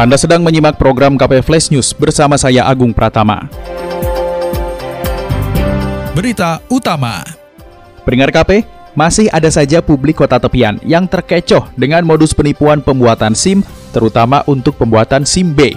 Anda sedang menyimak program KP Flash News bersama saya Agung Pratama. Berita utama. Pendengar KP, masih ada saja publik kota tepian yang terkecoh dengan modus penipuan pembuatan SIM, terutama untuk pembuatan SIM B.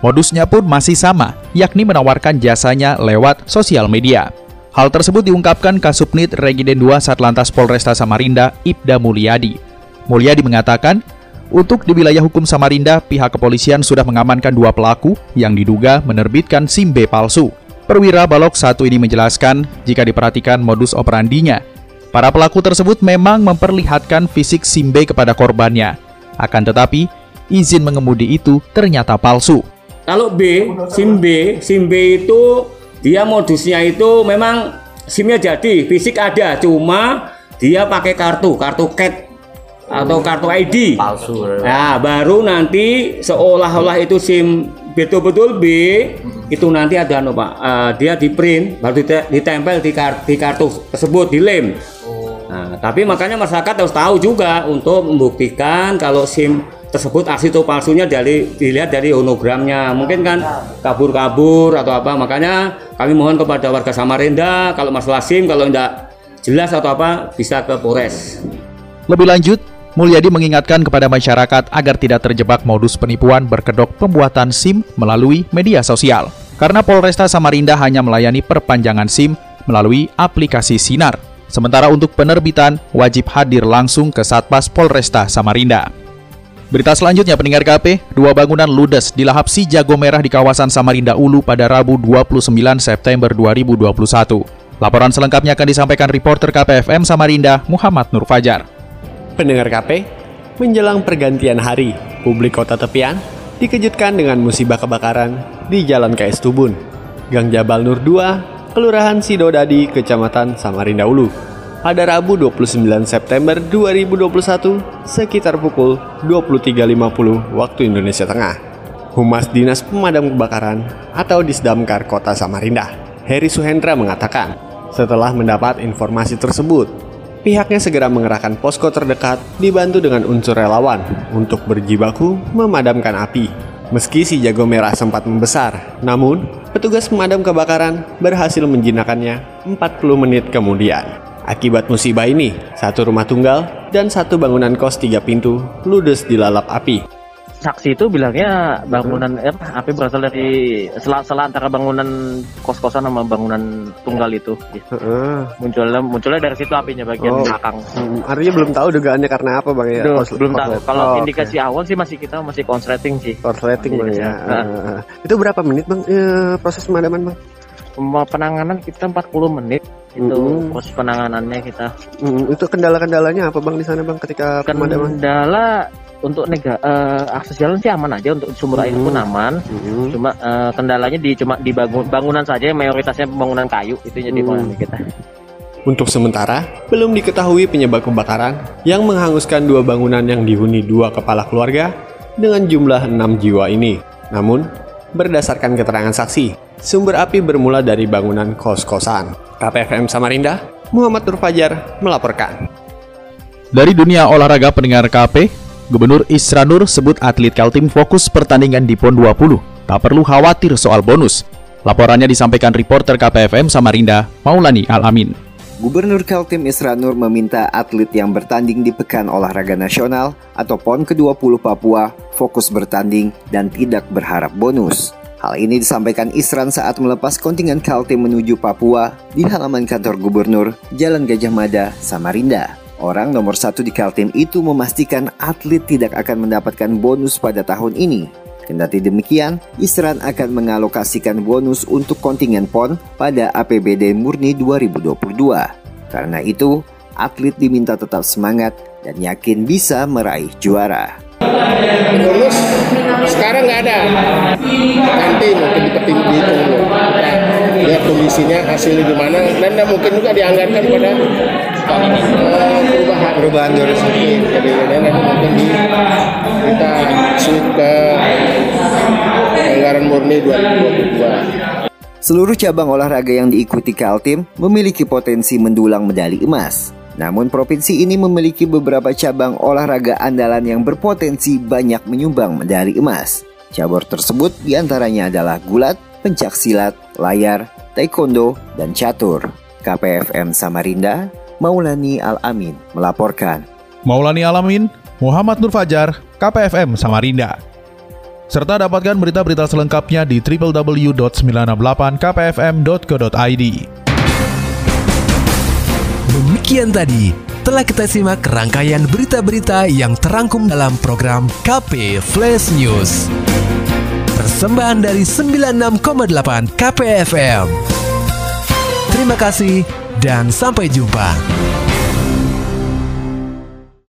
Modusnya pun masih sama, yakni menawarkan jasanya lewat sosial media. Hal tersebut diungkapkan Kasubnit Regiden 2 Satlantas Polresta Samarinda, Ibda Mulyadi. Mulyadi mengatakan, untuk di wilayah hukum Samarinda, pihak kepolisian sudah mengamankan dua pelaku yang diduga menerbitkan SIM B palsu. Perwira Balok satu ini menjelaskan, jika diperhatikan modus operandinya, para pelaku tersebut memang memperlihatkan fisik SIM B kepada korbannya. Akan tetapi, izin mengemudi itu ternyata palsu. Kalau B, SIM B, SIM B itu dia modusnya itu memang SIM-nya jadi, fisik ada, cuma dia pakai kartu, kartu CAT atau kartu ID palsu. Nah, baru nanti seolah-olah itu SIM betul-betul B itu nanti ada anu Pak, uh, dia di print baru ditempel di, kar di kartu tersebut di lem. Nah, tapi makanya masyarakat harus tahu juga untuk membuktikan kalau SIM tersebut asli atau palsunya dari dilihat dari honogramnya. Mungkin kan kabur-kabur atau apa. Makanya kami mohon kepada warga Samarinda kalau masalah SIM kalau tidak jelas atau apa bisa ke Polres. Lebih lanjut, Mulyadi mengingatkan kepada masyarakat agar tidak terjebak modus penipuan berkedok pembuatan SIM melalui media sosial. Karena Polresta Samarinda hanya melayani perpanjangan SIM melalui aplikasi Sinar. Sementara untuk penerbitan, wajib hadir langsung ke Satpas Polresta Samarinda. Berita selanjutnya pendengar KP, dua bangunan ludes di lahap si jago merah di kawasan Samarinda Ulu pada Rabu 29 September 2021. Laporan selengkapnya akan disampaikan reporter KPFM Samarinda, Muhammad Nur Fajar. Pendengar KP, menjelang pergantian hari, publik kota tepian dikejutkan dengan musibah kebakaran di Jalan KS Tubun, Gang Jabal Nur 2, Kelurahan Sidodadi, Kecamatan Samarinda Ulu. Pada Rabu 29 September 2021 sekitar pukul 23.50 waktu Indonesia Tengah. Humas Dinas Pemadam Kebakaran atau Disdamkar Kota Samarinda, Heri Suhendra mengatakan, setelah mendapat informasi tersebut, pihaknya segera mengerahkan posko terdekat dibantu dengan unsur relawan untuk berjibaku memadamkan api. Meski si jago merah sempat membesar, namun petugas pemadam kebakaran berhasil menjinakkannya 40 menit kemudian. Akibat musibah ini, satu rumah tunggal dan satu bangunan kos tiga pintu ludes dilalap api saksi itu bilangnya bangunan eh, apa api berasal dari sela-sela antara bangunan kos-kosan sama bangunan tunggal itu gitu. uh. munculnya munculnya dari situ apinya bagian oh. belakang hmm, artinya belum tahu dugaannya karena apa bang ya Duh, belum tahu kalau oh, indikasi okay. awal sih masih kita masih konsleting sih konsleting bang ya uh. itu berapa menit bang ya, proses pemadaman bang penanganan kita 40 menit itu mm -hmm. proses penanganannya kita mm, itu kendala-kendalanya apa bang di sana bang ketika pemadaman kendala untuk nega uh, akses jalan sih aman aja untuk sumber air pun hmm. aman hmm. cuma uh, kendalanya di cuma di bangun, bangunan saja mayoritasnya bangunan kayu itu jadi hmm. kita untuk sementara, belum diketahui penyebab kebakaran yang menghanguskan dua bangunan yang dihuni dua kepala keluarga dengan jumlah enam jiwa ini. Namun, berdasarkan keterangan saksi, sumber api bermula dari bangunan kos-kosan. KPFM Samarinda, Muhammad Nur Fajar melaporkan. Dari dunia olahraga pendengar KP, Gubernur Isra Nur sebut atlet Kaltim fokus pertandingan di PON 20. Tak perlu khawatir soal bonus. Laporannya disampaikan reporter KPFM Samarinda, Maulani Alamin. Gubernur Kaltim Isra Nur meminta atlet yang bertanding di Pekan Olahraga Nasional atau PON ke-20 Papua fokus bertanding dan tidak berharap bonus. Hal ini disampaikan Isran saat melepas kontingen Kaltim menuju Papua di halaman kantor gubernur Jalan Gajah Mada, Samarinda. Orang nomor satu di Kaltim itu memastikan atlet tidak akan mendapatkan bonus pada tahun ini. Kendati demikian, Isran akan mengalokasikan bonus untuk kontingen PON pada APBD murni 2022. Karena itu, atlet diminta tetap semangat dan yakin bisa meraih juara. bonus sekarang nggak ada nanti mungkin dihitung dulu Kita lihat kondisinya hasilnya gimana dan mungkin juga dianggarkan pada eh, perubahan Perubahan durasi. jadi nanti mungkin di, kita switch ke anggaran murni 2022 Seluruh cabang olahraga yang diikuti Kaltim memiliki potensi mendulang medali emas. Namun provinsi ini memiliki beberapa cabang olahraga andalan yang berpotensi banyak menyumbang medali emas. Cabur tersebut di antaranya adalah gulat, pencak silat, layar, taekwondo, dan catur. KPFM Samarinda, Maulani Al-Amin melaporkan. Maulani Alamin, Muhammad Nur Fajar, KPFM Samarinda. Serta dapatkan berita-berita selengkapnya di www.968kpfm.co.id. Demikian tadi telah kita simak rangkaian berita-berita yang terangkum dalam program KP Flash News. Persembahan dari 96,8 KPFM. Terima kasih dan sampai jumpa.